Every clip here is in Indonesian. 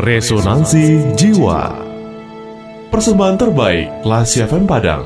Resonansi Jiwa. Persembahan terbaik Lasi FM Padang.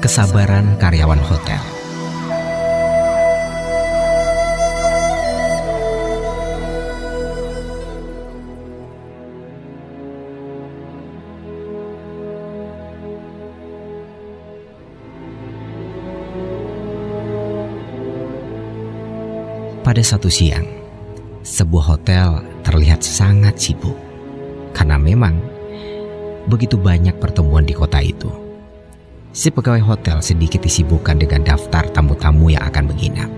Kesabaran karyawan hotel Pada satu siang, sebuah hotel terlihat sangat sibuk karena memang begitu banyak pertemuan di kota itu. Si pegawai hotel sedikit disibukkan dengan daftar tamu-tamu yang akan menginap.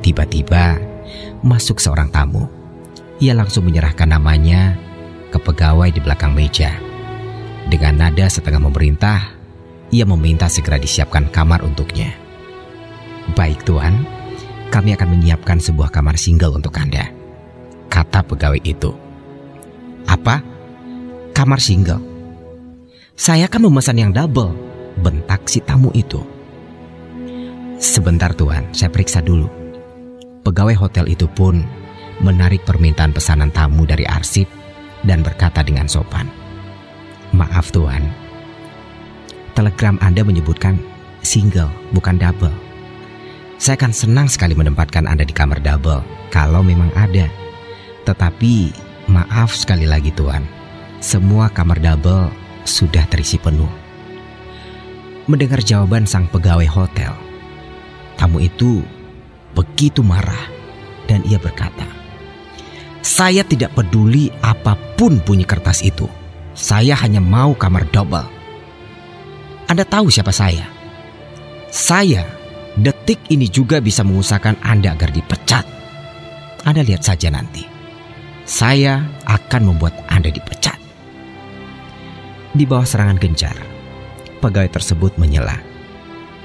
Tiba-tiba masuk seorang tamu. Ia langsung menyerahkan namanya ke pegawai di belakang meja. Dengan nada setengah memerintah, ia meminta segera disiapkan kamar untuknya. Baik tuan, kami akan menyiapkan sebuah kamar single untuk Anda. Kata pegawai itu. Apa? Kamar single? Saya kan memesan yang double, bentak si tamu itu. Sebentar tuan, saya periksa dulu. Pegawai hotel itu pun menarik permintaan pesanan tamu dari arsip dan berkata dengan sopan. Maaf tuan, telegram Anda menyebutkan single bukan double. Saya akan senang sekali menempatkan Anda di kamar double kalau memang ada. Tetapi maaf sekali lagi Tuan, semua kamar double sudah terisi penuh. Mendengar jawaban sang pegawai hotel, tamu itu begitu marah dan ia berkata, "Saya tidak peduli apa pun bunyi kertas itu. Saya hanya mau kamar double." Anda tahu siapa saya? Saya detik ini juga bisa mengusahakan Anda agar dipecat. Anda lihat saja nanti. Saya akan membuat Anda dipecat. Di bawah serangan gencar, pegawai tersebut menyela.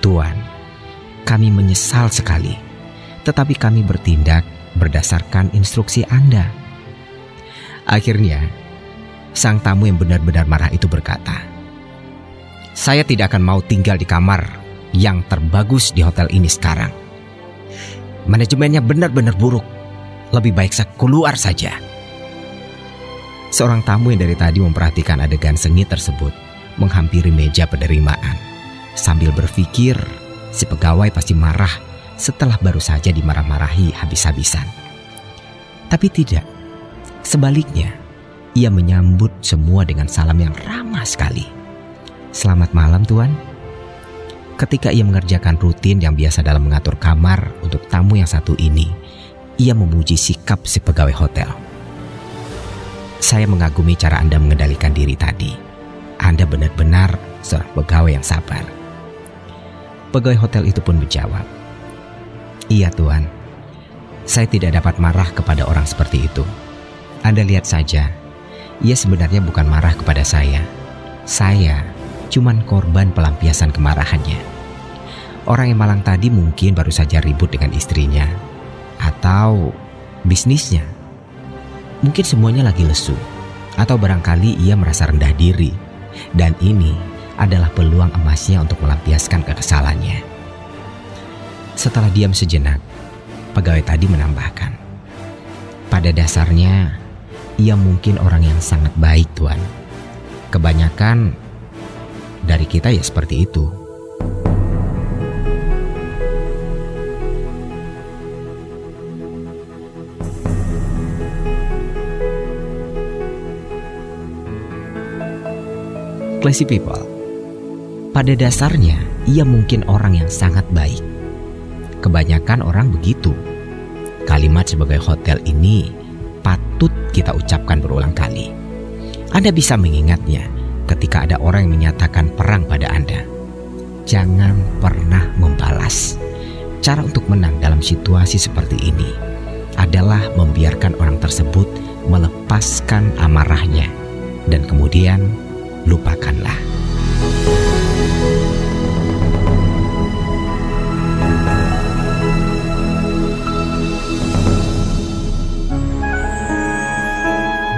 Tuan, kami menyesal sekali, tetapi kami bertindak berdasarkan instruksi Anda. Akhirnya, sang tamu yang benar-benar marah itu berkata, "Saya tidak akan mau tinggal di kamar yang terbagus di hotel ini sekarang. Manajemennya benar-benar buruk. Lebih baik saya keluar saja. Seorang tamu yang dari tadi memperhatikan adegan sengit tersebut menghampiri meja penerimaan. Sambil berpikir, si pegawai pasti marah setelah baru saja dimarah-marahi habis-habisan. Tapi tidak. Sebaliknya, ia menyambut semua dengan salam yang ramah sekali. Selamat malam, Tuan. Ketika ia mengerjakan rutin yang biasa dalam mengatur kamar untuk tamu yang satu ini, ia memuji sikap si pegawai hotel. Saya mengagumi cara Anda mengendalikan diri tadi. Anda benar-benar seorang pegawai yang sabar. Pegawai hotel itu pun menjawab, Iya Tuan, saya tidak dapat marah kepada orang seperti itu. Anda lihat saja, ia sebenarnya bukan marah kepada saya. Saya cuman korban pelampiasan kemarahannya. Orang yang malang tadi mungkin baru saja ribut dengan istrinya atau bisnisnya. Mungkin semuanya lagi lesu atau barangkali ia merasa rendah diri dan ini adalah peluang emasnya untuk melampiaskan kekesalannya. Setelah diam sejenak, pegawai tadi menambahkan, "Pada dasarnya, ia mungkin orang yang sangat baik, Tuan. Kebanyakan dari kita ya seperti itu. Classy people, pada dasarnya ia mungkin orang yang sangat baik. Kebanyakan orang begitu. Kalimat sebagai hotel ini patut kita ucapkan berulang kali. Anda bisa mengingatnya ketika ada orang yang menyatakan perang pada Anda. Jangan pernah membalas. Cara untuk menang dalam situasi seperti ini adalah membiarkan orang tersebut melepaskan amarahnya dan kemudian lupakanlah.